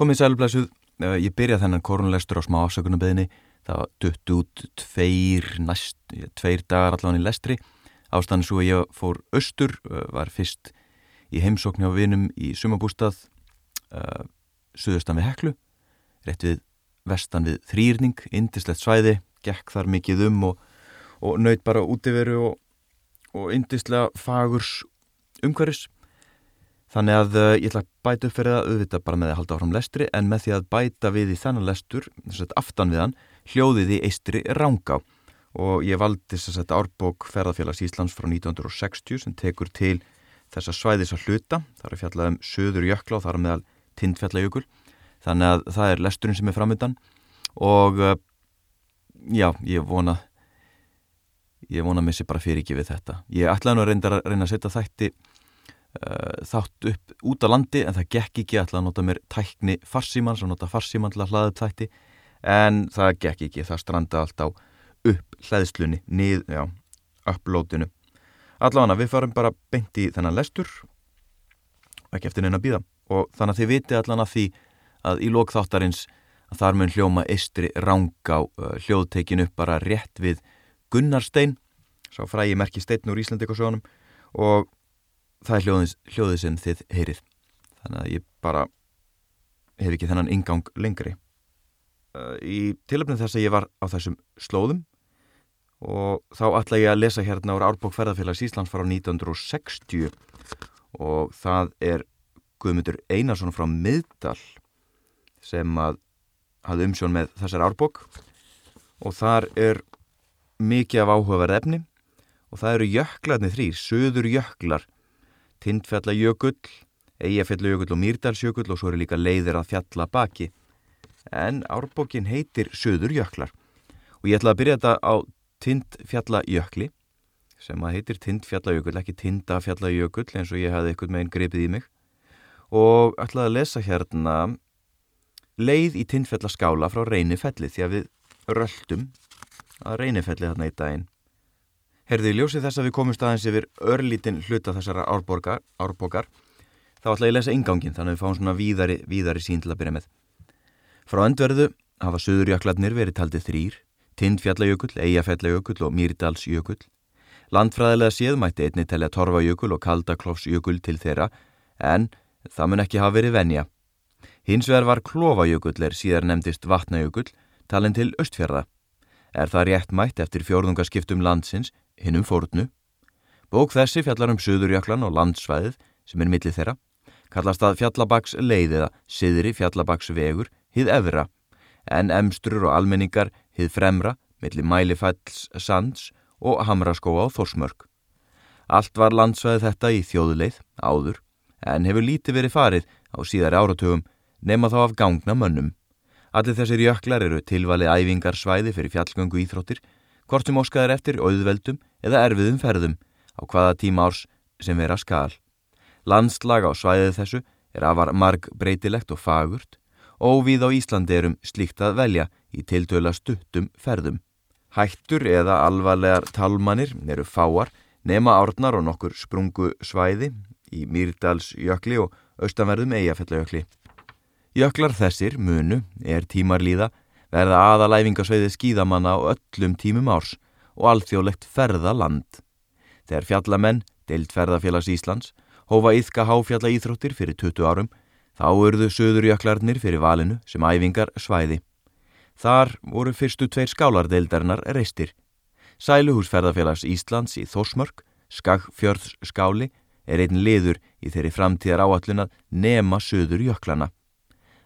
Komið sælublesuð, ég byrjaði þennan korunlestur á smá afsökunarbeðinni. Það var dutt út tveir, næst, tveir dagar allan í lestri. Ástæðan svo að ég fór austur, var fyrst í heimsókn hjá vinum í sumabústað, uh, suðustan við Heklu, rétt við vestan við þrýrning, indislegt svæði, gekk þar mikið um og, og nöyt bara útiveru og, og indislega fagurs umhverfis. Þannig að uh, ég ætla að bæta upp fyrir það auðvitað bara með að halda áfram lestri en með því að bæta við í þennan lestur, þess að aftan við hann, hljóðið í eistri Rángá og ég valdi þess að árbók ferðarfélags Íslands frá 1960 sem tekur til þessa svæðis að hluta, það er fjallað um söður jökla og það er meðal tindfjallajökul, þannig að það er lesturinn sem er framöndan og uh, já, ég vona, ég vona að missi bara fyrir ekki við þetta. Ég ætlaði nú að reyna að, reyna að setja þætti þátt upp út á landi en það gekk ekki að nota mér tækni farsíman sem nota farsíman til að hlaða upp þætti en það gekk ekki, það stranda allt á upp hlæðslunni, nið, já, upplótinu. Allavega við farum bara beint í þennan lestur ekki eftir neina býða og þannig að þið viti allan að því að í lókþáttarins þar mun hljóma eistri ránga á uh, hljóðtekin upp bara rétt við Gunnarstein, sá frægi merki stein úr Íslandikosjónum og það er hljóðis, hljóðið sem þið heyrið. Þannig að ég bara hef ekki þennan ingang lengri. Í tilöfnum þess að ég var á þessum slóðum og þá ætla ég að lesa hérna úr Árbók ferðarfélags Íslands frá 1960 og það er Guðmundur Einarsson frá Middal sem að hafði umsjón með þessar Árbók og þar er mikið af áhugaverð efni og það eru jöklarnir þrýr, söður jöklar Tindfjallajökull, Eyjafjallajökull og Mýrdalsjökull og svo eru líka leiðir að fjalla baki. En árbókin heitir Söður jöklar og ég ætla að byrja þetta á Tindfjallajökli sem að heitir Tindfjallajökull, ekki Tindafjallajökull eins og ég hafði með einn grepið í mig og ætla að lesa hérna leið í Tindfjallaskála frá Reynifelli því að við röldum að Reynifelli þarna í daginn. Herði, ljósið þess að við komum staðins yfir örlítinn hluta þessara árbókar, árbókar þá ætla ég að lesa ingangin þannig að við fáum svona víðari, víðari sín til að byrja með. Frá öndverðu hafa söðurjöklarnir verið taldið þrýr, Tindfjallajökull, Eyjafjallajökull og Mýrdalsjökull. Landfræðilega séð mætti einni telja Torfajökull og Kaldaklófsjökull til þeirra en það mun ekki hafa verið venja. Hins vegar var Klofajökull er síðar nefndist Vatnajökull talin til Östfjörða. Er það rétt mætt eftir fjórðungaskiptum landsins hinnum fórnu. Bók þessi fjallar um Suðurjöklan og landsvæðið sem er millið þeirra, kallast að fjallabaks leiðiða siðri fjallabaks vegur hið efra, en emstrur og almenningar hið fremra millir mælifælls sands og hamraskóa á Þorsmörk. Allt var landsvæðið þetta í þjóðuleið, áður, en hefur lítið verið farið á síðari áratugum nema þá af gangna mönnum. Allir þessir jöklar eru tilvalið æfingarsvæði fyrir fjallgöngu íþróttir hvort sem óskaður eftir auðveldum eða erfiðum ferðum á hvaða tíma árs sem vera skal. Landslag á svæðið þessu er afar marg breytilegt og fagurt og við á Íslandi erum slíkt að velja í tiltöla stuttum ferðum. Hættur eða alvarlegar talmanir eru fáar nema árnar og nokkur sprungu svæði í Mýrdalsjökli og austanverðum Eyjafjallajökli. Jöklar þessir, munu, er tímarlíða verða aðalæfingasveiði skíðamanna á öllum tímum árs og alþjóðlegt ferðaland. Þegar fjallamenn, deilt ferðafélags Íslands, hófa yðka háfjalla íþróttir fyrir 20 árum, þá urðu söðurjöklarnir fyrir valinu sem æfingar svæði. Þar voru fyrstu tveir skálardeildarinnar reistir. Sæluhúsferðafélags Íslands í Þórsmörk, Skagfjörðs skáli, er einn liður í þeirri framtíðar áallun að nema söðurjöklana.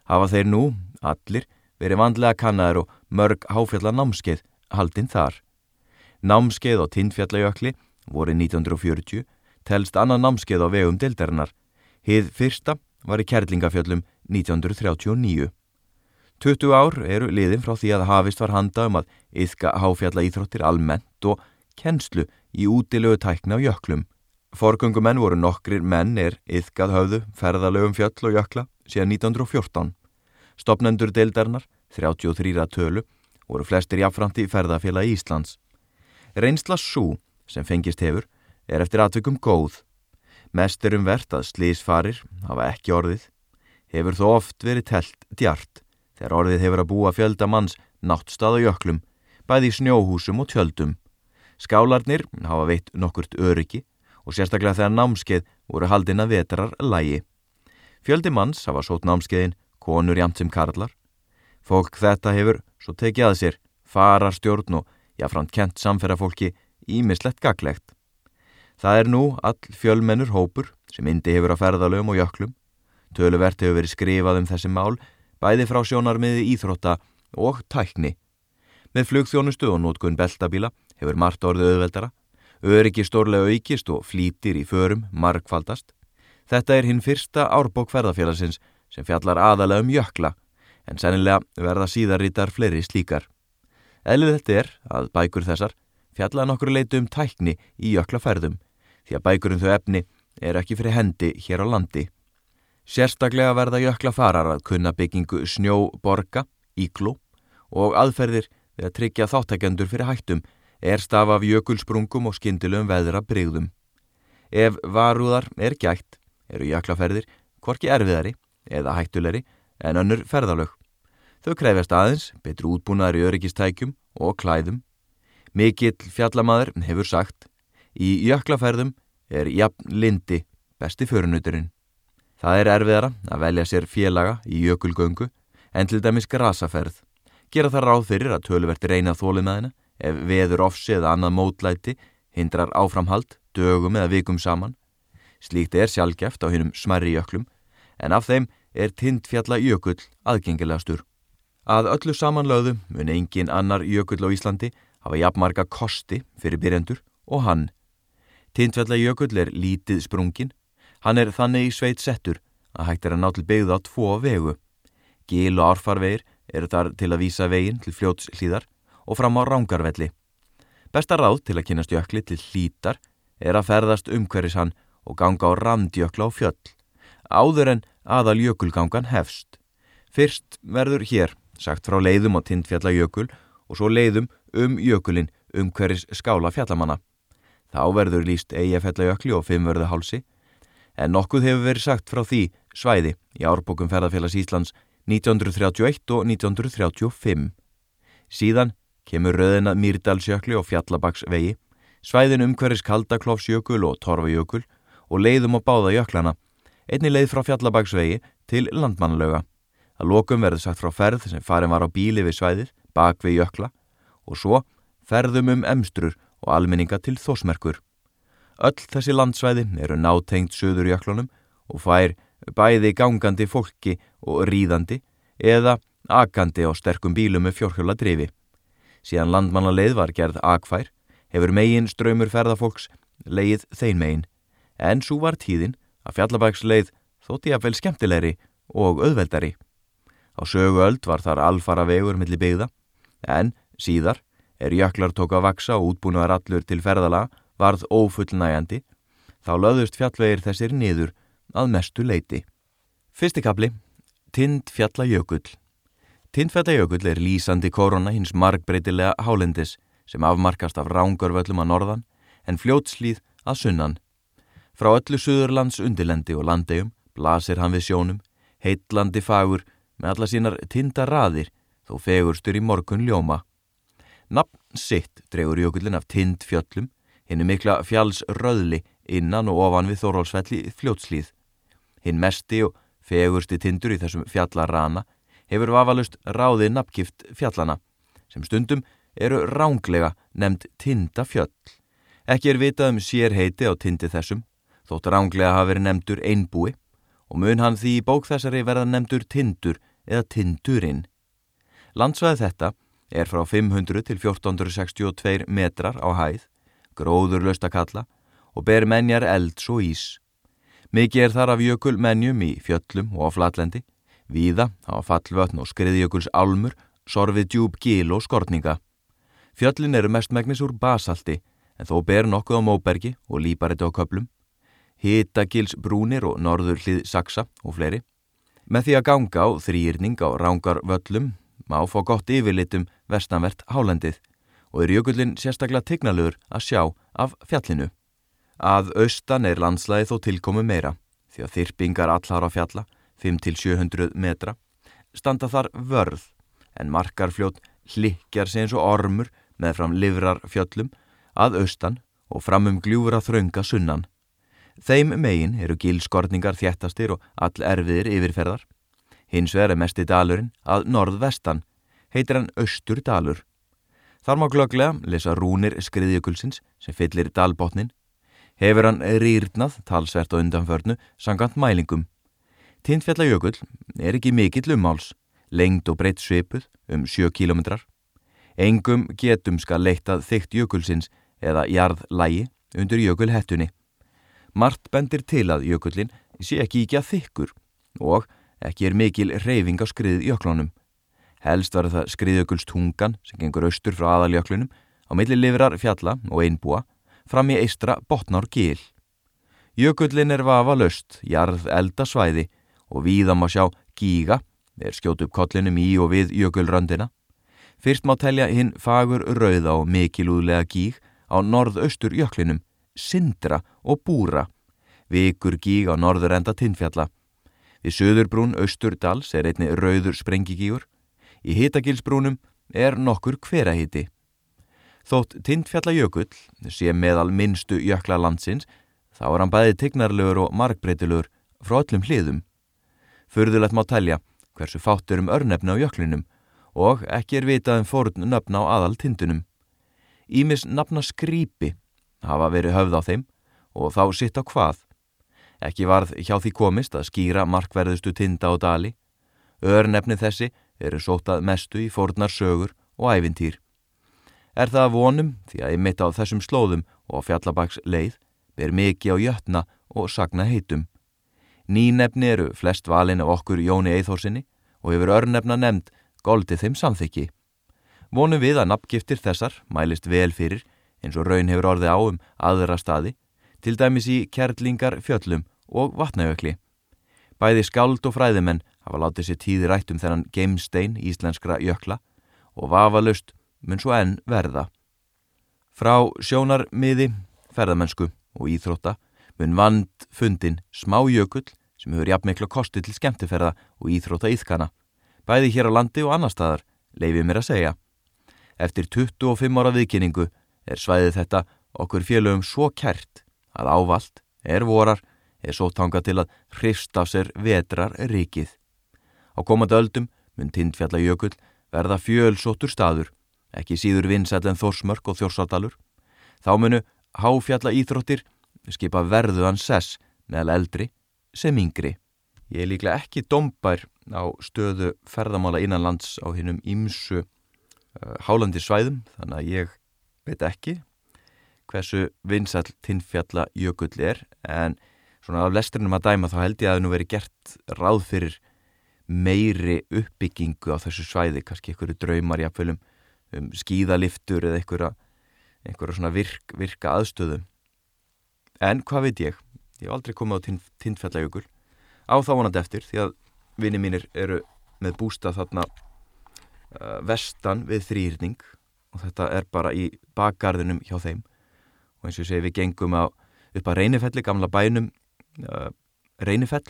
Hafa þeir nú, allir, verið vandlega kannaður og mörg háfjalla námskeið haldinn þar. Námskeið á Tindfjallajökli voru 1940, telst annað námskeið á vegum dildarinnar. Hið fyrsta var í Kerlingafjöllum 1939. 20 ár eru liðin frá því að hafist var handa um að yðka háfjalla íþróttir almennt og kennslu í útilögu tækna á jöklum. Forgöngumenn voru nokkrir menn er yðkað höfðu ferðalögum fjöll og jökla síðan 1914. Stopnendur deildarinnar, 33 tölu, voru flestir jáframt í ferðafélagi Íslands. Reynsla svo sem fengist hefur er eftir aðtökum góð. Mest er um verðt að slísfarir hafa ekki orðið. hefur þó oft verið telt djart þegar orðið hefur að búa fjölda manns náttstað og jöklum, bæði í snjóhúsum og tjöldum. Skálarnir hafa veitt nokkurt öryggi og sérstaklega þegar námskeið voru haldinn að vetrar lægi. Fjöldi manns hafa sót námskeiðin, konur jamt sem karlar. Fólk þetta hefur svo tekið að sér, fara stjórn og jáframt kent samferðafólki ímislegt gaglegt. Það er nú all fjölmennur hópur sem indi hefur að ferðalögum og jöklum. Töluvert hefur verið skrifað um þessi mál, bæði frá sjónarmiði íþrótta og tækni. Með flugþjónustu og nótkunn beltabíla hefur margt orðið auðveldara, öryggi stórlega aukist og flýtir í förum markfaldast. Þetta er hinn fyrsta árbók ferðarfélagsins sem fjallar aðalega um jökla, en sennilega verða síðarrítar fleiri slíkar. Eðlið þetta er að bækur þessar fjalla nokkur leitu um tækni í jöklaferðum, því að bækurum þau efni er ekki fyrir hendi hér á landi. Sérstaklega verða jöklafarar að kunna byggingu snjóborga, ígló og aðferðir við að tryggja þáttækjandur fyrir hættum er staf af jökulsprungum og skindilum veðra brygðum. Ef varúðar er gætt, eru jaklaferðir hvorki erfiðari eða hættulegri en önnur ferðalög. Þau krefjast aðeins, betru útbúnaðar í öryggistækjum og klæðum. Mikill fjallamaður hefur sagt, í jaklaferðum er jafn lindi besti förunuturinn. Það er erfiðara að velja sér félaga í jökulgöngu en til dæmis grasaferð. Gera það ráð fyrir að tölverti reyna henni ef veður ofsi eða annað mótlæti hindrar áframhald, dögum eða vikum saman. Slíkt er sjálfgeft á hinnum smerri jöklum, en af þeim er tindfjalla jökull aðgengilegastur. Að öllu samanlöðu mun engin annar jökull á Íslandi hafa jafnmarga kosti fyrir byrjendur og hann. Tindfjalla jökull er lítið sprungin, hann er þannig í sveit settur að hægt er að ná til byggða á tvo vegu. Gil og árfarvegir eru þar til að vísa veginn til fljóts hlýðar og fram á rángarvelli. Besta ráð til að kynast jökli til hlítar er að ferðast umhverjus hann og ganga á randjökla á fjöll, áður en aðal jökulgangan hefst. Fyrst verður hér sagt frá leiðum á tindfjallajökul og svo leiðum um jökulin umhverjus skála fjallamanna. Þá verður líst eigafjallajökli og fimmverðahálsi, en nokkuð hefur verið sagt frá því svæði í árbókum ferðarfélags Íslands 1931 og 1935. Síðan kemur röðina Mýrdalsjökli og Fjallabagsvegi, svæðin umhverjus Kaldaklófsjökul og Torfajökul og leiðum á báða jöklana, einni leið frá Fjallabagsvegi til landmannlöga. Að lokum verður sagt frá ferð sem farin var á bíli við svæðið, bak við jökla og svo ferðum um emstrur og almenninga til þósmerkur. Öll þessi landsvæði eru nátengt söður jöklunum og fær bæði gangandi fólki og ríðandi eða akandi á sterkum bílum með fjórhjóla drifi. Síðan landmannaleið var gerð akfær, hefur megin ströymur ferðafólks leið þein megin, en svo var tíðin að fjallabæksleið þótti að vel skemmtilegri og auðveldari. Á sögu öld var þar alfara vegur millir byggða, en síðar er jöklar tók að vaksa og útbúnaðar allur til ferðala varð ófullnægandi, þá löðust fjallvegir þessir niður að mestu leiti. Fyrstikabli, Tind fjallajökull. Tindfjallajökull er lýsandi korona hins markbreytilega hálendis sem afmarkast af rángarvöllum að norðan en fljótslýð að sunnan. Frá öllu Suðurlands undilendi og landegjum blasir hann við sjónum, heitlandi fagur með alla sínar tindaraðir þó fegurstur í morgun ljóma. Nafn sitt dregur jökullin af tindfjöllum, hennu mikla fjallsröðli innan og ofan við Þórólsfelli fljótslýð. Hinn mesti og fegursti tindur í þessum fjallarana hefur vafalust ráðið nafngift fjallana sem stundum eru ránglega nefnd tindafjöll. Ekki er vitað um sérheiti á tindi þessum, þótt ránglega hafi verið nefndur einbúi og mun hann því í bók þessari verða nefndur tindur eða tindurinn. Landsvæð þetta er frá 500 til 1462 metrar á hæð, gróður löstakalla og ber menjar elds og ís. Mikið er þar af jökul menjum í fjöllum og á flatlendi Víða á fallvötn og skriðjökuls álmur, sorfið djúb gíl og skortninga. Fjöllin eru mestmægnis úr basalti en þó ber nokkuð á móbergi og lípariti á köplum. Hittagils brúnir og norður hlið saksa og fleiri. Með því að ganga á þrýrning á rángar völlum má fá gott yfirlitum vestanvert hálendið og er jökullin sérstaklega tignalur að sjá af fjallinu. Að austan er landslæði þó tilkomu meira því að þyrpingar allar á fjalla 5-700 metra, standa þar vörð en markarfljót hlikkjar sig eins og ormur með fram livrar fjöllum að austan og fram um gljúfur að þraunga sunnan. Þeim megin eru gilskorningar þjættastir og all erfiðir yfirferðar. Hins vegar er mesti dalurinn að norðvestan, heitir hann Östur dalur. Þar má glöglega lesa rúnir skriðjökulsins sem fyllir dalbotnin. Hefur hann rýrnað talsvert á undanförnu sangant mælingum. Tindfjallajökull er ekki mikill ummáls, lengd og breytt svipuð um 7 kilometrar. Engum getum skal leittað þygt jökulsins eða jarðlægi undir jökulhettunni. Mart bendir til að jökullin sé ekki ekki að þykkur og ekki er mikil reyfing á skrið jöklunum. Helst var það skriðjökulstungan sem gengur austur frá aðaljöklunum á milli livrar fjalla og einbúa fram í eistra botnár gil. Jökullin er vafa löst, jarð eldasvæði og víðam að sjá gíga, er skjótu upp kollinum í og við jökulröndina. Fyrst má telja hinn fagur rauða og mikilúðlega gíg á norðaustur jöklinum, Sindra og Búra, vikur gíg á norður enda tinnfjalla. Við söðurbrún Östurdals er einni rauður sprengigígur, í hitagilsbrúnum er nokkur hverahiti. Þótt tindfjallajökull sé meðal minnstu jökla landsins, þá er hann bæði tignarlegur og markbreytilegur frá öllum hliðum. Förðulegt má telja hversu fáttur um örnefna á jöklinum og ekki er vitað um fórun nöfna á aðal tindunum. Ímis nafna skrýpi hafa verið höfð á þeim og þá sitt á hvað. Ekki varð hjá því komist að skýra markverðustu tinda og dali. Örnefni þessi eru sótað mestu í fórnar sögur og ævintýr. Er það að vonum því að ég mitt á þessum slóðum og á fjallabaks leið ber mikið á jötna og sagna heitum. Nýnefni eru flest valin af okkur Jóni Eithórsinni og hefur örnefna nefnd goldið þeim samþykki. Vonum við að nafngiftir þessar mælist vel fyrir eins og raun hefur orðið á um aðra staði, til dæmis í kærlingar fjöllum og vatnajökli. Bæði skáld og fræðimenn hafa látið sér tíði rætt um þennan geimstein íslenskra jökla og vafalust mun svo enn verða. Frá sjónarmiði, ferðamennsku og íþrótta mun vand fundin smá jökull sem hefur jafnmikla kosti til skemmtiferða og íþrótta íþkana. Bæði hér á landi og annar staðar, leifið mér að segja. Eftir 25 ára viðkynningu er svæðið þetta okkur félögum svo kært að ávalt er vorar er svo tanga til að hrist af sér vetrar rikið. Á komandi öldum mun tindfjallajökull verða fjölsóttur staður ekki síður vinsæll en Þórsmörk og Þjórsardalur. Þá munu háfjalla íþróttir skipa verðuðan sess meðal eldri sem yngri. Ég er líklega ekki dombær á stöðu ferðamála innanlands á hinnum ímsu uh, hálandi svæðum þannig að ég veit ekki hversu vinsall tinnfjalla jökull er en svona af lesturinnum að dæma þá held ég að það nú veri gert ráð fyrir meiri uppbyggingu á þessu svæði, kannski einhverju draumar affölum um skíðaliftur eða einhverja, einhverja svona virk, virka aðstöðu. En hvað veit ég? Ég hef aldrei komið á tind, tindfjallajökul á þá vonandi eftir því að vini mínir eru með bústa þarna uh, vestan við þrýrning og þetta er bara í bakgarðinum hjá þeim. Og eins og ég segi við gengum á, upp að Reynifelli, gamla bænum uh, Reynifell.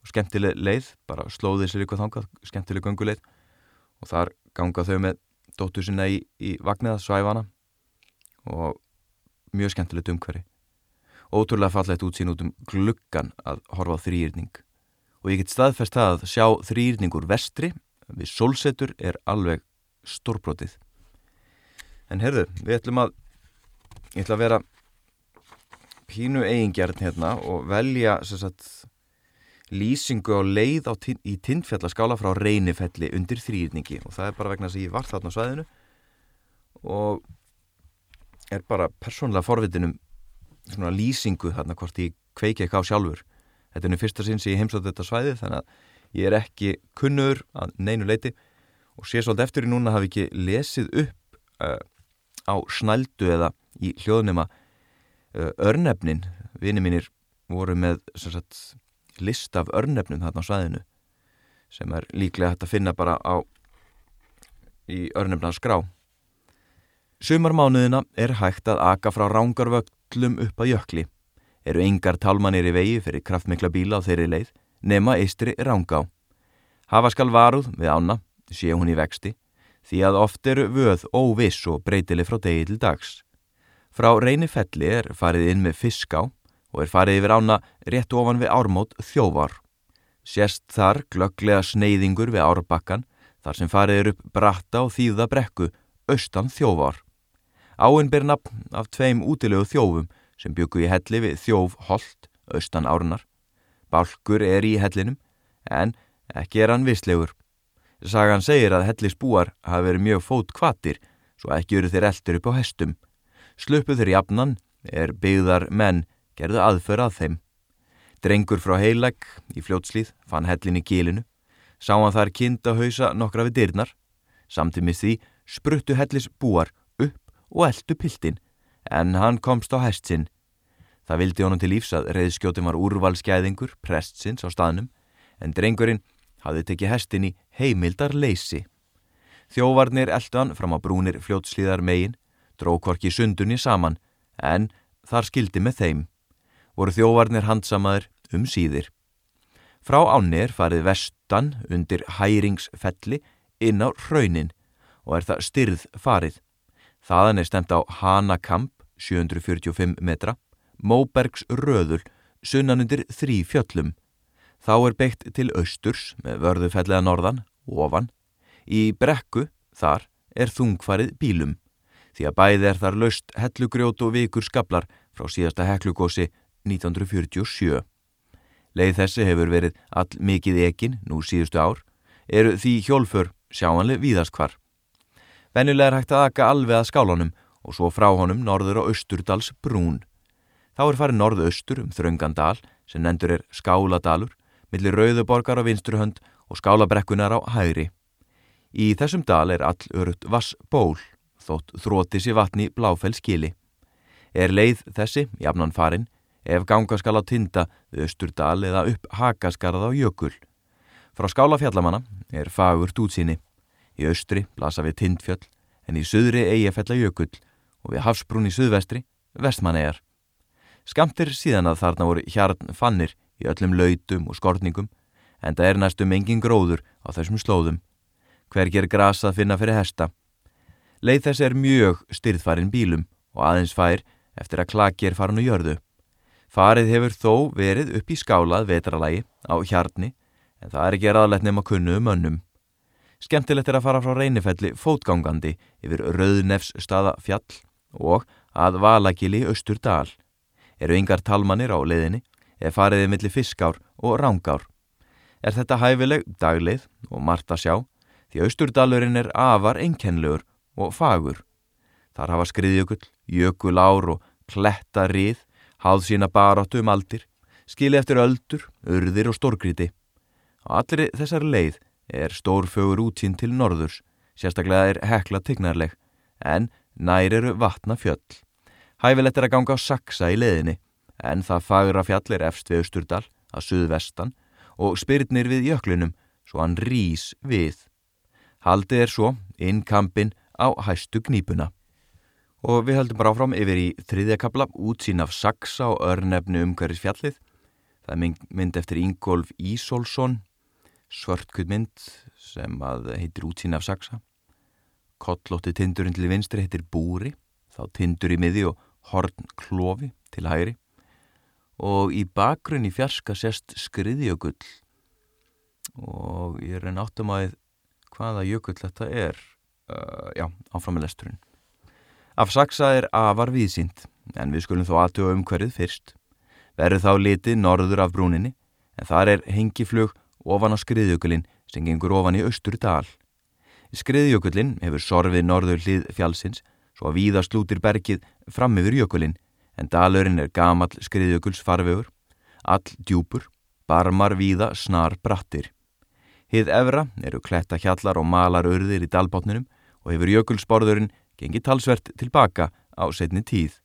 Og skemmtileg leið, bara slóðið sér eitthvað þangað, skemmtileg ganguleið og þar ganga þau með dóttur sinna í, í vagniða svæfana og mjög skemmtilegt umhverfi. Ótrúlega fallegt útsýn út um gluggan að horfa á þrýrning og ég get staðfest það að sjá þrýrningur vestri við sólsetur er alveg stórbrotið en herðu, við ætlum að ég ætla að vera pínu eigingjarn hérna og velja sagt, lýsingu á leið á í tindfjallaskála frá reynifelli undir þrýrningi og það er bara vegna þess að ég var þarna á svæðinu og er bara persónlega forvitinum svona lýsingu þarna hvort ég kveiki eitthvað á sjálfur. Þetta er nú fyrsta sinn sem ég heimsótt þetta svæði þannig að ég er ekki kunnur að neinu leiti og sé svolítið eftir í núna hafi ekki lesið upp uh, á snældu eða í hljóðnema. Uh, örnefnin, vini mínir voru með sagt, list af örnefnum þarna á svæðinu sem er líklega hægt að finna bara á í örnefna skrá Sumarmánuðina er hægt að aka frá rángarvöglum upp að jökli. Eru yngar talmanir í vegi fyrir kraftmikla bíla á þeirri leið nema eistri rángá. Hafa skal varuð við ána, sé hún í vexti, því að oft eru vöð óviss og breytili frá degi til dags. Frá reynifelli er farið inn með fiská og er farið yfir ána rétt ofan við ármót þjóvar. Sérst þar glögglega sneiðingur við árbakkan þar sem farið er upp bratta og þýða brekku austan þjóvar. Áinn ber nafn af tveim útilegu þjófum sem byggu í helli við þjóf Holt, austan árnar. Bálkur er í hellinum en ekki er hann visslegur. Sagan segir að hellisbúar hafi verið mjög fót kvatir svo ekki eru þeir eldur upp á hestum. Sluppu þeir jafnan er byggðar menn gerðu aðför að þeim. Drengur frá heilag í fljótslíð fann hellin í gílinu, sá hann þar kind að hausa nokkra við dyrnar. Samtímið því spruttu hellis búar upp og eldu piltin en hann komst á hest sinn. Það vildi honum til lífs að reyðskjótum var úrvalskæðingur prestsins á staðnum en drengurinn hafði tekið hestin í heimildar leysi. Þjóvarnir eldu hann fram á brúnir fljótslíðar megin, drókvorki sundunni saman en þar skildi með þeim. Voru þjóvarnir handsamaður um síðir. Frá ánni er farið vestan undir hæringsfelli inn á hraunin og er það styrð farið. Þaðan er stemt á Hanakamp 745 metra, Móbergs röðul sunnanundir þrý fjöllum. Þá er beitt til austurs með vörðufellega norðan, ofan. Í brekku, þar, er þungfarið bílum. Því að bæði er þar löst hellugrjót og vikur skablar frá síðasta heklugósi 1947. Leið þessi hefur verið all mikið ekin nú síðustu ár, eru því hjólfur sjáanlega víðaskvar. Venjulega er hægt að akka alveg að skálunum og svo frá honum norður og austurdals brún. Þá er farið norðu-austur um þröngandal sem nendur er skáladalur, millir rauðuborgar á vinsturhönd og skálabrekkunar á hægri. Í þessum dal er all örutt vass ból, þótt þrótis í vatni bláfell skili. Er leið þessi, jafnan farin, ef ganga skal á tinda við Östurdal eða upp hakaskarða á jökul. Frá skálafjallamanna er fagurt útsýni. Í austri blasa við tindfjöll en í söðri eigafella jökull og við hafsbrún í söðvestri vestmannegar. Skamtir síðan að þarna voru hjarn fannir í öllum lautum og skortningum en það er næstum engin gróður á þessum slóðum. Hver ger grasa að finna fyrir hesta? Leið þess er mjög styrðfærin bílum og aðeins fær eftir að klaki er farin og jörðu. Farið hefur þó verið upp í skálað vetralægi á hjarni en það er ekki aðlætt nema kunnu um önnum. Skemmtilegt er að fara frá reynifelli fótgangandi yfir Rauðnefs staða fjall og að Valagili austur dal. Eru yngar talmanir á leiðinni eða fariðið millir fiskár og rángár. Er þetta hæfileg dagleið og margt að sjá því austurdalurinn er afar einkennlegur og fagur. Þar hafa skriðjökull, jökulár og klettarið háð sína baróttu um aldir, skili eftir öldur, urðir og stórgríti. Á allri þessar leið er stórfögur útsýn til norðurs, sérstaklega er hekla tignarleg, en nær eru vatna fjöll. Hæfilegt er að ganga á saksa í leiðinni, en það fagra fjall er efst við Östurdal, að suðvestan, og spyrnir við jöklinum, svo hann rýs við. Haldið er svo inn kampin á hæstu knýpuna. Og við höldum bara áfram yfir í þriðja kapla útsýn af Saksa og örnefnu umhverfis fjallið. Það er mynd eftir Ingolf Ísolsson, svörtkvöld mynd sem heitir útsýn af Saksa. Kottlótti tindurinn til vinstri heitir Búri, þá tindur í miði og horn klofi til hægri. Og í bakgrunn í fjarska sérst skriðjökull og ég reyna áttum að hvaða jökull þetta er, uh, já, áfram með lesturinn. Af saksa er afar viðsýnt, en við skulum þó aðtöfa um hverjuð fyrst. Verður þá litið norður af brúninni, en þar er hengiflug ofan á skriðjökulinn sem gengur ofan í austur dal. Skriðjökullinn hefur sorfið norður hlið fjálsins, svo að víða slútir bergið fram yfir jökulinn, en dalurinn er gamal skriðjökuls farvegur, all djúpur, barmar víða snar brattir. Hið efra eru kletta hjallar og malar urðir í dalbátninum og hefur jökulsborðurinn gengið talsvert tilbaka á setni tíð.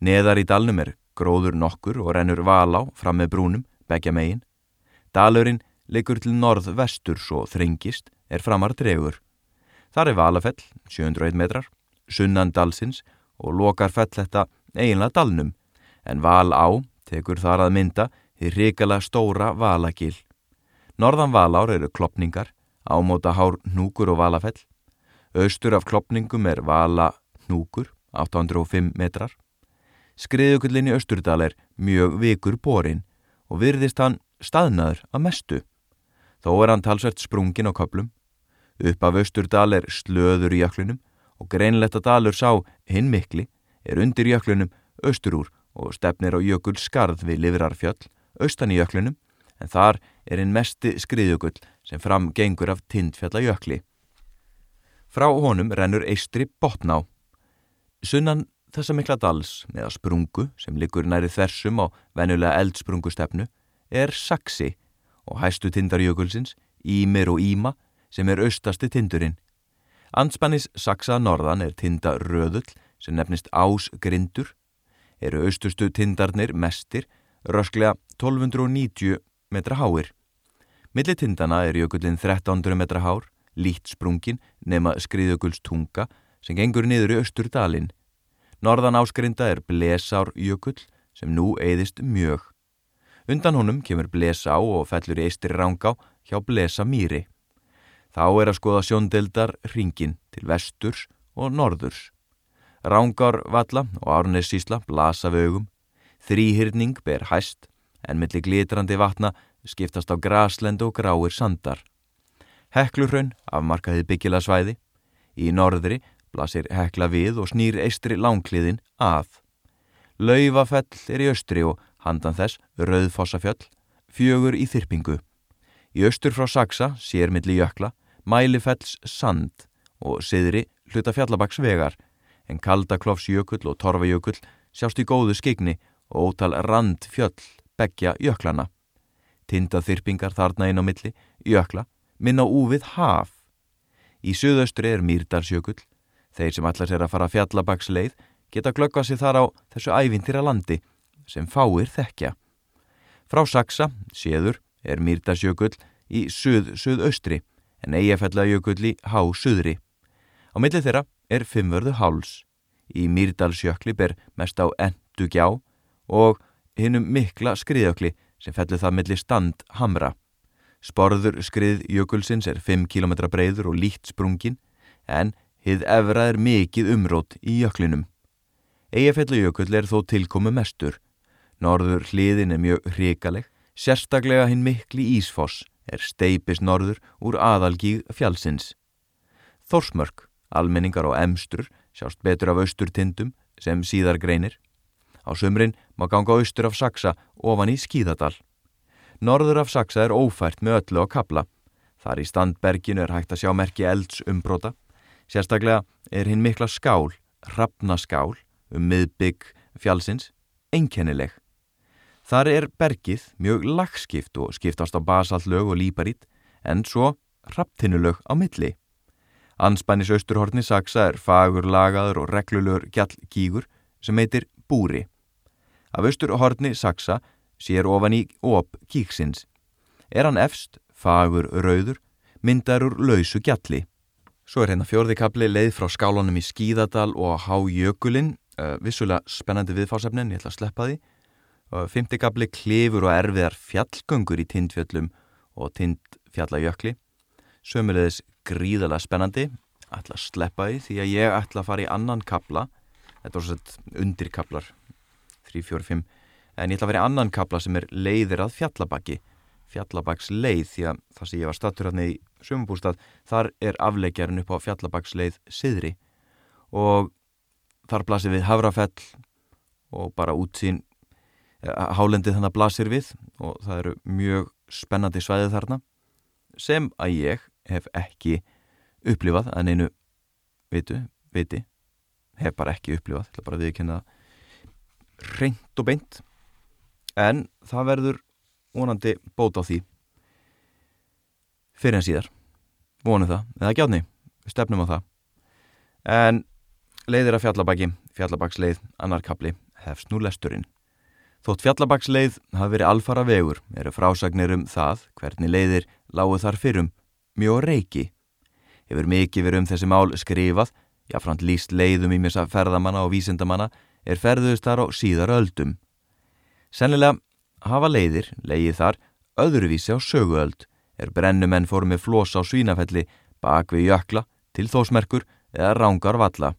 Neðar í dalnum er gróður nokkur og rennur valá fram með brúnum, begja megin. Dalurinn leikur til norð-vestur svo þrengist er framar dregur. Þar er valafell, 701 metrar, sunnan dalsins og lokar fell þetta eiginlega dalnum, en val á tekur þar að mynda þið ríkala stóra valagil. Norðan valár eru klopningar, ámóta hár hnúkur og valafell. Östur af klopningum er vala hnúkur, 805 metrar. Skriðugullin í Östurdal er mjög vikur borin og virðist hann staðnaður að mestu. Þó er hann talsvert sprungin á köplum. Upp af Östurdal er slöður í jöklunum og greinlegt að dalur sá hinn mikli er undir jöklunum östur úr og stefnir á jökul skarð við Livrarfjöll, austan í jöklunum, en þar er hinn mesti skriðjökull sem fram gengur af tindfjallajökli. Frá honum rennur eistri botná. Sunnan þessa mikla dals með að sprungu sem likur næri þversum á venulega eldsprungustefnu er Saxi og hæstu tindarjökulsins, Ímir og Íma sem er austasti tindurinn. Anspannis Saxa norðan er tinda röðull sem nefnist ásgrindur, eru austustu tindarnir mestir, rösklega 1290 metra háir. Millir tindana er jökullin 1300 metra hár, lít sprungin nema skriðjökuls tunga sem gengur niður í austurdalinn. Norðan ásgrinda er Blesár jökull sem nú eigðist mjög. Undan honum kemur Blesá og fellur í eistri rángá hjá Blesa mýri. Þá er að skoða sjóndeldar ringin til vesturs og norðurs. Rángárvalla og árnessísla blasa vögum. Þrýhyrning ber hæst en millir glitrandi vatna skiptast á graslend og gráir sandar. Heklurhraun afmarkaði byggila svæði. Í norðri blasir hekla við og snýr eistri langkliðin að. Laufafell er í austri og handan þess rauðfossafjöll, fjögur í þyrpingu. Í austur frá Saksa sér milli jökla Mælifells sand og siðri hluta fjallabaksvegar en Kaldaklofsjökull og Torfajökull sjást í góðu skigni og ótal rand fjöll begja jöklana. Tindaþyrpingar þarna inn á milli, jökla, minna úvið haf. Í söðaustri er Mýrdalsjökull. Þeir sem allar sér að fara fjallabaksleið geta glöggvað sér þar á þessu ævintýra landi sem fáir þekkja. Frá Saksa, séður, er Mýrdalsjökull í söð-söðaustri en Eyjafjallajökull í há-suðri. Á milli þeirra er fimmvörðu háls. Í Mýrdalsjökli ber mest á endugjá og hinnum mikla skriðjökli sem fellur það milli stand hamra. Sporður skriðjökulsins er 5 km breyður og líkt sprungin en hið efra er mikið umrótt í jöklinum. Eyjafjallajökull er þó tilkomu mestur. Norður hliðin er mjög hrikaleg, sérstaklega hinn mikli Ísfoss er steipis norður úr aðalgíð fjálsins. Þórsmörk, almenningar og emstrur sjást betur af austurtindum sem síðar greinir. Á sömrin má ganga austur af Saksa ofan í Skíðadal. Norður af Saksa er ófært með öllu á kabla. Þar í standberginu er hægt að sjá merki elds umbróta. Sérstaklega er hinn mikla skál, rapnaskál, um miðbygg fjálsins, einkennileg. Þar er bergið mjög lagskipt og skiptast á basaltlög og líparít en svo raptinulög á milli. Anspannis austurhorni saksa er fagur lagaður og reglulur gjallgígur sem heitir búri. Af austurhorni saksa sér ofan í op kíksins. Er hann efst, fagur rauður, myndarur lausu gjalli. Svo er hérna fjörðikabli leið frá skálunum í Skíðadal og Hájökulinn, uh, vissulega spennandi viðfásefnin, ég ætla að sleppa því Fymtikabli klifur og erfiðar fjallgöngur í tindfjöllum og tindfjallajökli. Sömulegis gríðala spennandi, ætla að sleppa því því að ég ætla að fara í annan kabla, þetta er svona undirkablar, 3, 4, 5, en ég ætla að fara í annan kabla sem er leiðir að fjallabakki, fjallabakks leið því að það sem ég var stattur hérna í sömubústað, þar er afleikjarinn upp á fjallabakks leið siðri og þar blasir við Havrafell og bara útsýn hálendið þannig blasir við og það eru mjög spennandi svæðið þarna sem að ég hef ekki upplifað að neinu veitu, veiti hef bara ekki upplifað, það er bara viðkynna reynd og beint. En það verður vonandi bót á því fyrir en síðar. Vonum það, eða gjátni við stefnum á það. En leiðir að fjallabæki fjallabaksleið, annarkabli hefst nú lesturinn. Þótt fjallabaksleið hafi verið alfara vegur eru frásagnir um það hvernig leiðir lágu þar fyrrum mjög reiki. Hefur mikið verið um þessi mál skrifað, jáframt líst leiðum í misa ferðamanna og vísindamanna er ferðust þar á síðar öldum. Sennilega hafa leiðir, leiði þar, öðruvísi á söguöld, er brennumenn fóru með flós á svínafelli bak við jökla, til þósmerkur eða rángar valla.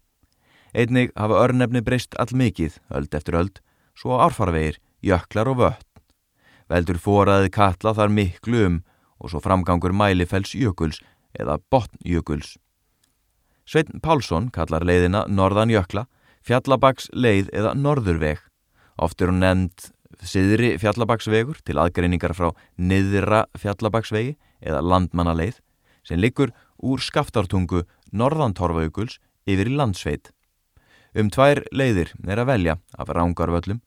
Einnig hafa örnefni breyst all mikið, öld eftir öld, svo árfarvegir, jöklar og vött. Veldur fóraðið kalla þar miklu um og svo framgangur mælifells jökuls eða botnjökuls. Sveitn Pálsson kallar leiðina Norðan jökla, fjallabaks leið eða norðurveg. Oft er hún nefnd siðri fjallabaksvegur til aðgreiningar frá niðra fjallabaksvegi eða landmannaleið sem liggur úr skaftártungu norðantorfauguls yfir í landsveit. Um tvær leiðir er að velja af rángarvöllum,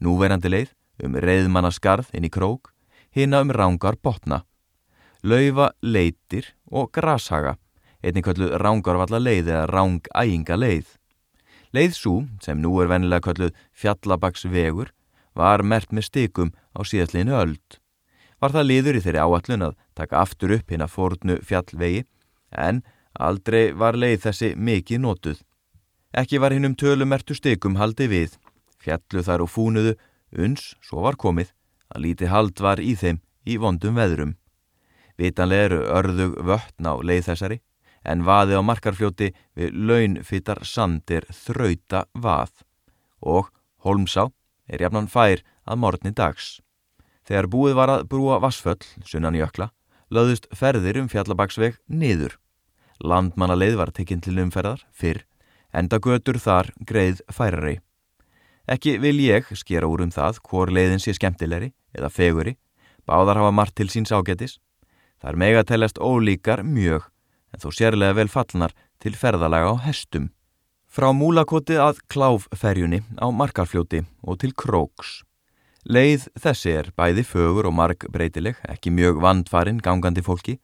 núverandi leið um reyðmannaskarð inn í krók, hina um rángar botna, laufa leitir og grashaga, einnig kölluð rángarvalla leið eða rángæinga leið. Leið svo, sem nú er venilega kölluð fjallabaksvegur, var mert með stykum á síðastliðinu öld. Var það liður í þeirri áallun að taka aftur upp hinn að fórnu fjallvegi, en aldrei var leið þessi mikið nótuð. Ekki var hinn um tölumertu stykum haldi við, fjallu þar og fúnuðu, uns, svo var komið, að líti hald var í þeim í vondum veðrum. Vitanlega eru örðug vöttn á leið þessari, en vaði á markarfljóti við launfittar sandir þrauta vað og Holmsá er jafnan fær að morgni dags. Þegar búið var að brúa vassföll, sunnan jökla, löðust ferðir um fjallabaksveg niður. Landmannaleið var tekinn til umferðar, fyrr, enda götur þar greið færari. Ekki vil ég skera úr um það hvor leiðin sé skemmtilegri eða feguri, báðar hafa margt til síns ágetis. Það er mega teljast ólíkar mjög, en þó sérlega vel fallnar til ferðalaga á hestum. Frá múlakoti að kláfferjunni á markarfljóti og til króks. Leið þessi er bæði fögur og marg breytileg, ekki mjög vandfarin gangandi fólki.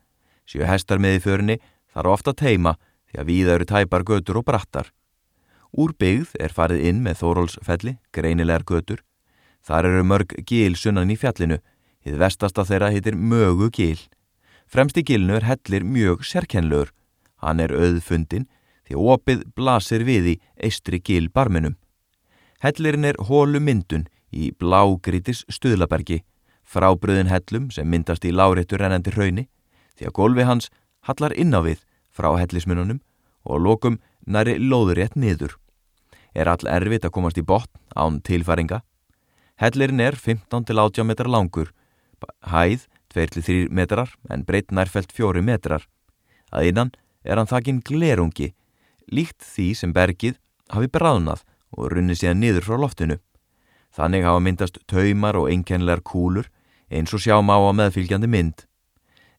Sjöu hestar með í förunni þarf ofta teima því að víða eru tæpar götur og brattar. Úr byggð er farið inn með Þórólsfelli, greinilegar götur. Þar eru mörg gíl sunnan í fjallinu, hið vestasta þeirra heitir Mögu gíl. Fremst í gílnu er hellir mjög sérkennlur. Hann er auðfundin því opið blasir við í eistri gíl barminum. Hellirinn er hólu myndun í blágrítis stuðlabergi, frábröðin hellum sem myndast í láréttur rennandi hrauni, því að gólfi hans hallar inn á við frá hellismununum og lokum næri lóðurétt niður. Er all erfitt að komast í botn án tilfæringa. Hellirinn er 15-80 metrar langur, hæð 2-3 metrar en breytt nærfelt 4 metrar. Að innan er hann þakkinn glerungi, líkt því sem bergið hafi bráðnað og runni síðan niður frá loftinu. Þannig hafa myndast taumar og einkennilegar kúlur eins og sjá má á meðfylgjandi mynd.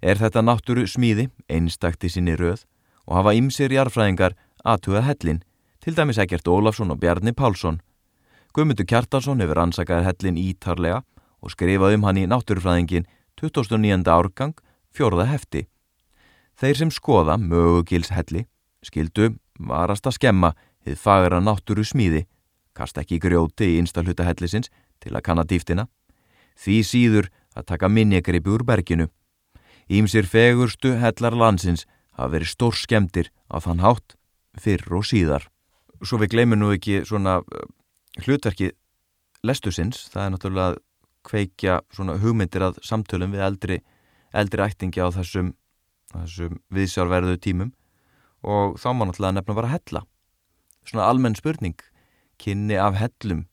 Er þetta náttúru smíði, einstakti sinni röð og hafa ymsir jarfræðingar aðtugað hellin, til dæmis ekkert Ólafsson og Bjarni Pálsson. Guðmundur Kjartarsson hefur ansakaði hellin ítarlega og skrifað um hann í náttúrufræðingin 2009. árgang, fjórða hefti. Þeir sem skoða mögugils helli skildu varast að skemma þið fagra náttúru smíði, kast ekki grjóti í einsta hluta hellisins til að kanna dýftina, því síður að taka minnjegripi úr berginu. Ímsir fegurstu hellar landsins hafa verið stór skemdir á þann hátt fyrr og síðar. Svo við gleymum nú ekki svona hlutverki lestusins, það er náttúrulega kveikja svona hugmyndir að samtölum við eldri, eldri ættingi á þessum, þessum viðsjárverðu tímum. Og þá má náttúrulega nefna bara hella. Svona almenn spurning, kynni af hellum,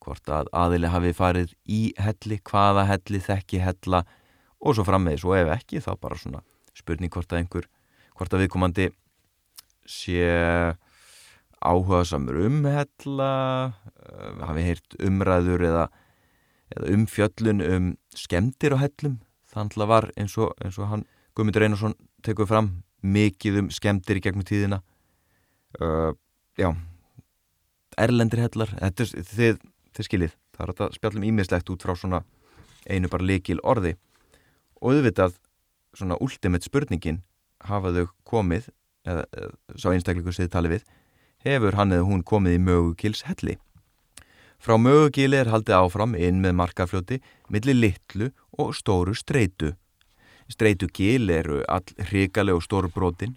hvort að aðili hafi farið í helli, hvaða helli, þekki hella og svo frammeðis og ef ekki þá bara svona spurning hvort að einhver, hvort að viðkomandi sé áhuga samur um hella, hafi heyrt umræður eða, eða umfjöllun um skemdir á hellum, þannig að var eins og, eins og hann Guðmundur Einarsson tekur fram mikið um skemdir í gegnum tíðina. Uh, já erlendir hellar þetta er þið, þið skiljið það er að spjallum ímiðslegt út frá svona einu bara likil orði. Og auðvitað svona ultimate spurningin hafaðu komið eða, eða sá einstakleikur þið talið við hefur hann eða hún komið í mögukils helli frá mögukili er haldið áfram inn með markarfljóti millir litlu og stóru streitu streitu gil eru all hrikalegu stórbrotin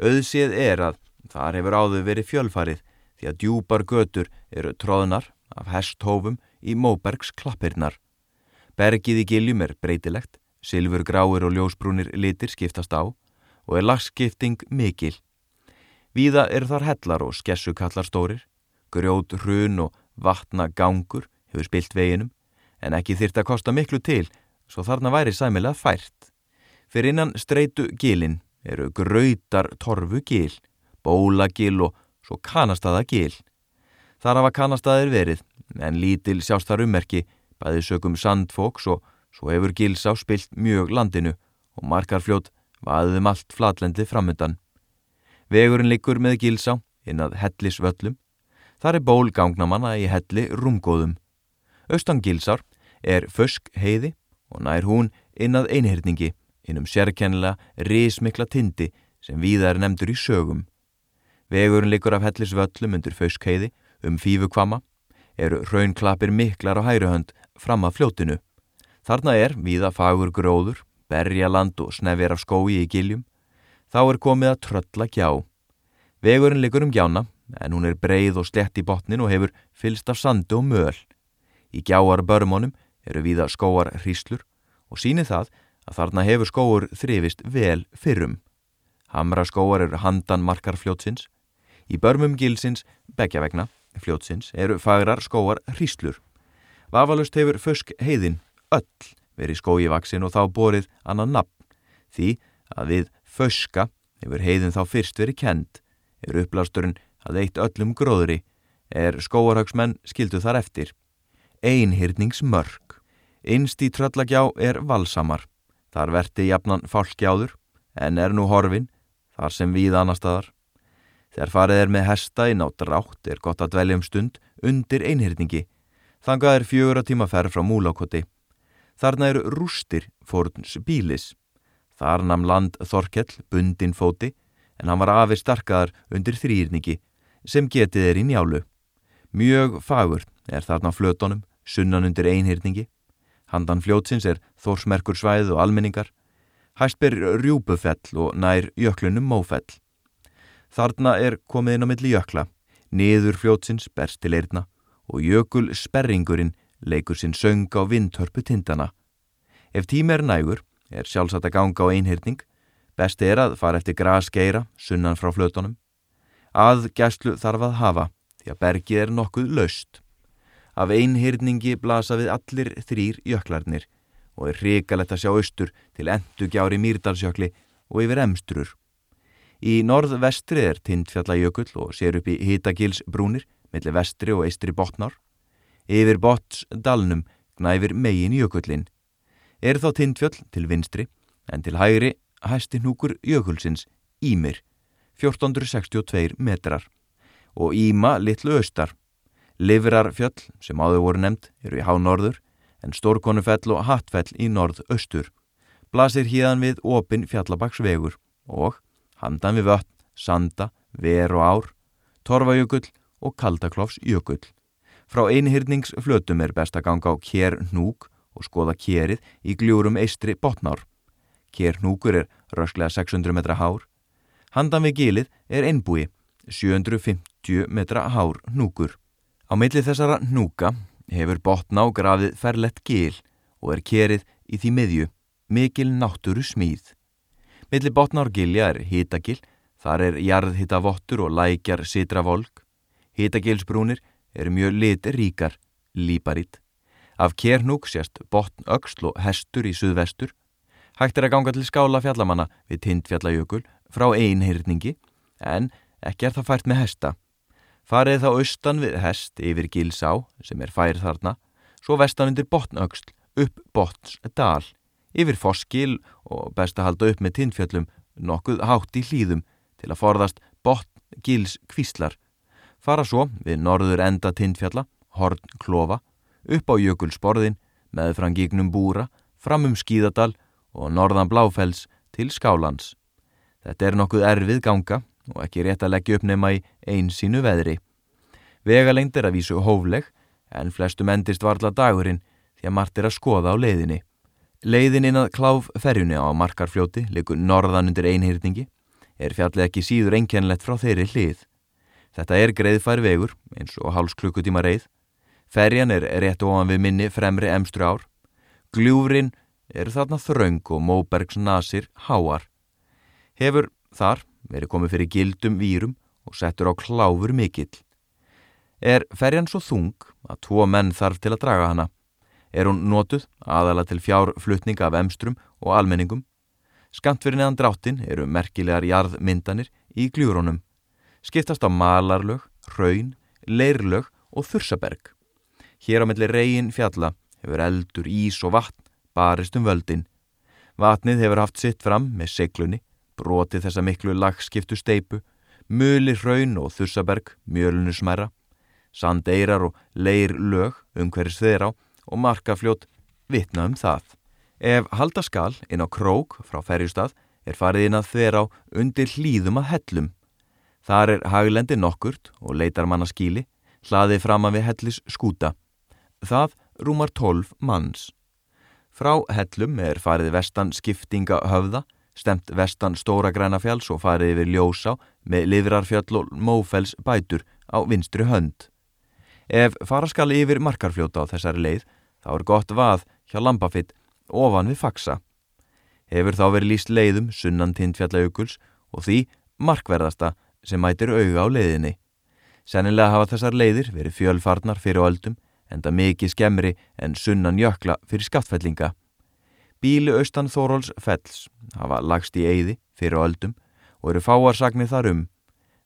auðsið er að þar hefur áður verið fjölfarið því að djúpar götur eru tróðnar af hesthófum í Móbergs klappirnar. Bergið í giljum er breytilegt, silfur gráir og ljósbrúnir litir skiptast á og er lagskipting mikil. Víða er þar hellar og skessukallar stórir, grjót, hrun og vatna gangur hefur spilt veginum en ekki þyrta að kosta miklu til svo þarna væri sæmilega fært. Fyrir innan streitu gilin eru gröytar torfu gil, bólagil og svo kanastada gil. Þar hafa kanastaðir verið en lítil sjástar ummerki bæði sögum sandfóks og svo hefur gilsá spilt mjög landinu og markarfljót vaðum allt flatlendi framöndan. Vegurinn likur með gilsá inn að hellis völlum. Þar er ból gangnamanna í helli rúmgóðum. Östan gilsár er fösk heiði og nær hún inn að einhyrningi innum sérkennilega rismikla tindi sem víða er nefndur í sögum. Vegurinn likur af hellis völlum undir fösk heiði um fífukvama eru raunklapir miklar á hæruhönd fram að fljótinu. Þarna er víða fagur gróður, berjaland og snefir af skói í giljum Þá er komið að trölla gjá. Vegurinn liggur um gjána en hún er breið og slett í botnin og hefur fylst af sandi og möl. Í gjáar börmónum eru víða skóar hríslur og síni það að þarna hefur skóur þrifist vel fyrrum. Hamra skóar eru handan markar fljótsins. Í börmum gilsins, begja vegna, fljótsins, eru fagrar skóar hríslur. Vafalust hefur fösk heiðin öll verið skói vaksin og þá borið annan nafn því að við Föska hefur heiðin þá fyrst verið kend, er upplasturinn að eitt öllum gróðri, er skóarhagsmenn skildu þar eftir. Einhyrningsmörk. Innst í tröllagjá er valsamar. Þar verti jafnan fálkjáður, en er nú horfin, þar sem við annar staðar. Þegar farið er með hesta í nátt rátt er gott að dvelja um stund undir einhyrningi. Þangað er fjögur að tíma ferð frá múlákoti. Þarna eru rústir fórns bílis. Þar namn land Þorkell bundin fóti en hann var afir starkaðar undir þrýrningi sem getið er í njálu. Mjög fagur er þarna flötunum, sunnan undir einhyrningi. Handan fljótsins er þórsmerkur svæð og almenningar. Hæst ber rjúbufell og nær jöklunum mófell. Þarna er komið inn á milli jökla. Niður fljótsins berst til eirna og jökul sperringurinn leikur sinn söng á vindhörpu tindana. Ef tíma er nægur er sjálfsagt að ganga á einhyrning, best er að fara eftir grasgeira sunnan frá flötunum. Að gæslu þarf að hafa því að bergið er nokkuð laust. Af einhyrningi blasa við allir þrýr jöklarnir og er hrikalett að sjá austur til endugjári Mýrdalsjökli og yfir emstrur. Í norð-vestri er Tindfjallajökull og sér upp í Hitagilsbrúnir millir vestri og eistri botnar. Yfir bots dalnum gnæfir megin jökullin er þá tindfjöll til vinstri en til hægri hæsti hnúkur jökulsins Ímir, 1462 metrar og Íma litlu austar. Livrarfjöll sem áður voru nefnd eru í hánorður en Stórkonufell og Hattfell í norð-austur. Blasir híðan við opin fjallabaksvegur og handan við vött, sanda, ver og ár, torfajökull og kaldaklofs jökull. Frá einhyrningsflötum er best að ganga á kér hnúk og skoða kérið í gljúrum eistri botnár. Kérnúkur er rösklega 600 metra hár. Handan við gilið er einbúi, 750 metra hár núkur. Á milli þessara núka hefur botná grafið ferlett gil og er kérið í því miðju, mikil náttúru smíð. Milli botnárgilja er hítagil, þar er jarðhittavottur og lækjar sitra volk. Hítagilsbrúnir er mjög lit ríkar, líparitt. Af Kernúk sést botn öksl og hestur í suðvestur. Hægt er að ganga til skála fjallamanna við tindfjallajökul frá einhyrningi en ekki er það fært með hesta. Farið þá austan við hest yfir Gilsá sem er fær þarna, svo vestan undir botnöksl upp botns dal, yfir Foskil og best að halda upp með tindfjallum nokkuð hátt í hlýðum til að forðast botn Gils kvíslar. Fara svo við norður enda tindfjalla, horn klofa upp á jökulsborðin, með fram gígnum búra, fram um skíðadal og norðan bláfells til skálands. Þetta er nokkuð erfið ganga og ekki rétt að leggja upp nema í einsínu veðri. Vegalengd er að vísu hófleg en flestum endist varla dagurinn því að margt er að skoða á leiðinni. Leiðin inn að kláf ferjunni á markarfljóti, likur norðan undir einhýrningi, er fjallið ekki síður einkennlegt frá þeirri hlið. Þetta er greiðfær vegur eins og háls klukkutíma reið Ferjan er rétt ofan við minni fremri emstru ár. Gljúrin eru þarna þraung og Móbergs nasir háar. Hefur þar verið komið fyrir gildum vírum og settur á kláfur mikill. Er ferjan svo þung að tvo menn þarf til að draga hana. Er hún notuð aðala til fjárflutninga af emstrum og almenningum. Skamt fyrir neðan dráttin eru merkilegar jarðmyndanir í gljúrónum. Skiptast á malarlög, raun, leirlög og þursaberg. Hér á milli reygin fjalla hefur eldur, ís og vatn barist um völdin. Vatnið hefur haft sitt fram með seglunni, brotið þessa miklu lagskiptu steipu, mjöli raun og þursaberg, mjölunu smæra sandeirar og leir lög um hverjus þeirra og markafljót vitna um það. Ef halda skal inn á krók frá ferjustad er farið inn að þeirra undir hlýðum að hellum. Þar er haglendi nokkurt og leitar manna skíli, hlaðið fram að við hellis skúta. Það rúmar tólf manns. Frá hellum er farið vestan skiptinga höfða, stemt vestan stóra grænafjáls og farið yfir ljósá með livrarfjall og mófells bætur á vinstri hönd. Ef faraskali yfir markarfljóta á þessari leið þá er gott vað hjá Lambafitt ofan við faksa. Hefur þá verið líst leiðum sunnan tindfjallaukuls og því markverðasta sem mætir auga á leiðinni. Sennilega hafa þessar leiðir verið fjölfarnar fyrir öldum enda mikið skemmri en sunnan jökla fyrir skattfellinga. Bíli austan Þóróls fells hafa lagst í eyði fyrir öldum og eru fáarsagnir þar um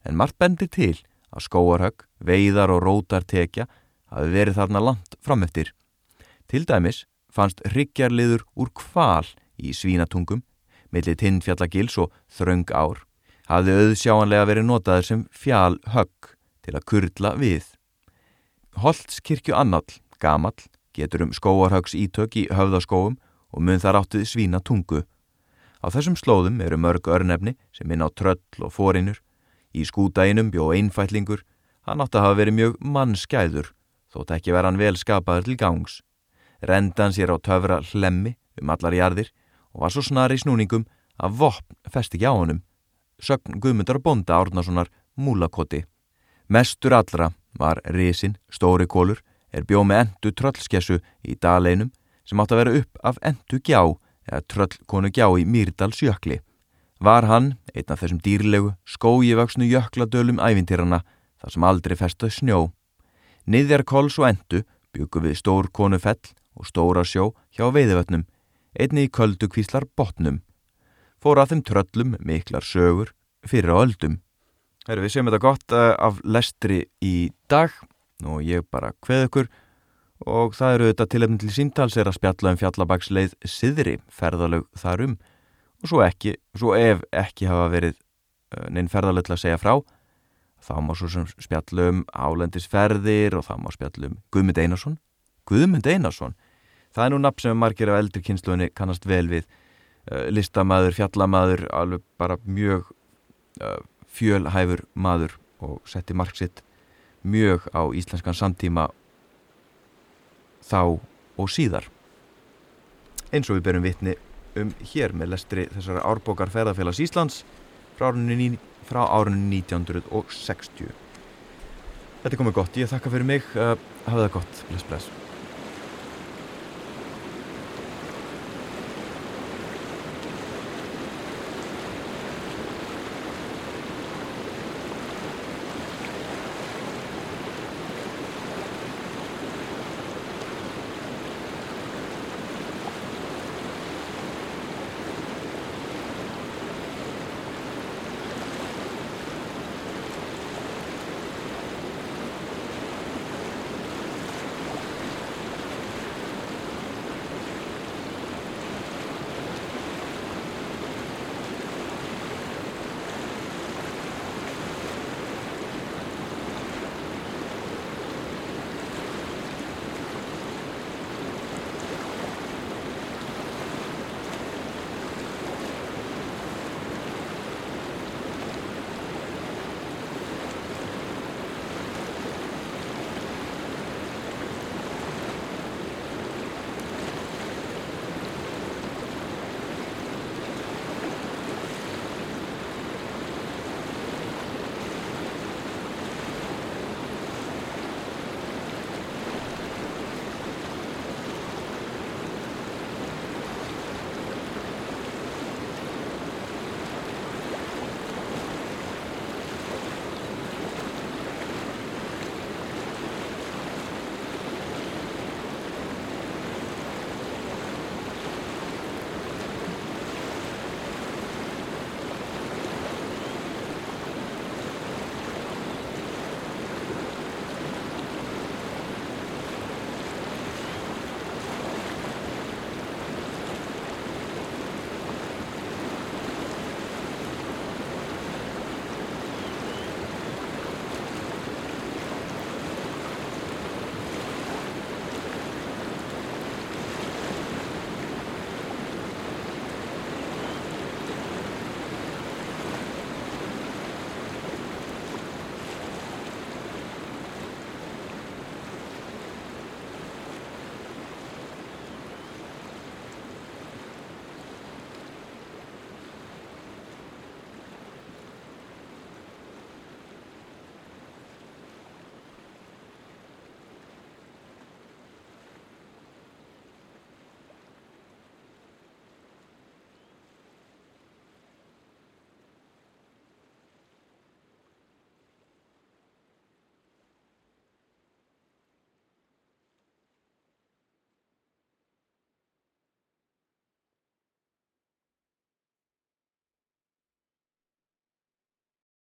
en margt bendir til að skóarhögg, veiðar og rótar tekja hafi verið þarna langt framöftir. Til dæmis fannst hryggjarliður úr kval í svínatungum, millir tinnfjallagils og þröng ár, hafði auðsjáanlega verið notaður sem fjál högg til að kurla við. Holtskirkju annall, gamall, getur um skóarhöggs ítök í höfðaskóum og mun þar áttið svínatungu. Á þessum slóðum eru mörg örnefni sem inn á tröll og fórinur Í skúdæginum bjó einfætlingur, hann átti að hafa verið mjög mannskæður, þótt ekki vera hann vel skapaður til gangs. Rendan sér á töfra hlemmi um allar jarðir og var svo snar í snúningum að vopn festi ekki á honum. Sögn Guðmundar Bonda Árnasonar múlakoti. Mestur allra var risin, stóri kólur, er bjó með endu tröllskessu í daleinum sem átti að vera upp af endu gjá eða tröllkonu gjá í Mýrdalsjökli. Var hann, einn af þessum dýrlegu, skójivöksnu jökladölum ævintýrana þar sem aldrei festað snjó. Niðjar kols og endu byggu við stór konu fell og stóra sjó hjá veiðvötnum, einni í köldu kvíslar botnum. Fór að þeim tröllum miklar sögur fyrir á öldum. Herru, við séum þetta gott uh, af lestri í dag og ég bara hveð ykkur og það eru þetta tilefni til símtals er að spjalla um fjallabagsleið siðri ferðalög þarum og svo ekki, svo ef ekki hafa verið uh, neinn ferðalöll að segja frá þá má svo sem spjallum álendisferðir og þá má spjallum Guðmund Einarsson. Guðmund Einarsson það er nú nafn sem margir af eldri kynsluðinni kannast vel við. Uh, listamæður, fjallamæður alveg bara mjög uh, fjölhæfur maður og setti marksitt mjög á íslenskan samtíma þá og síðar eins og við berum vitni um hér með lestri þessara árbókar ferðarfélags Íslands frá árunni, frá árunni 1960. Þetta komið gott, ég þakka fyrir mig, uh, hafa það gott, bless bless.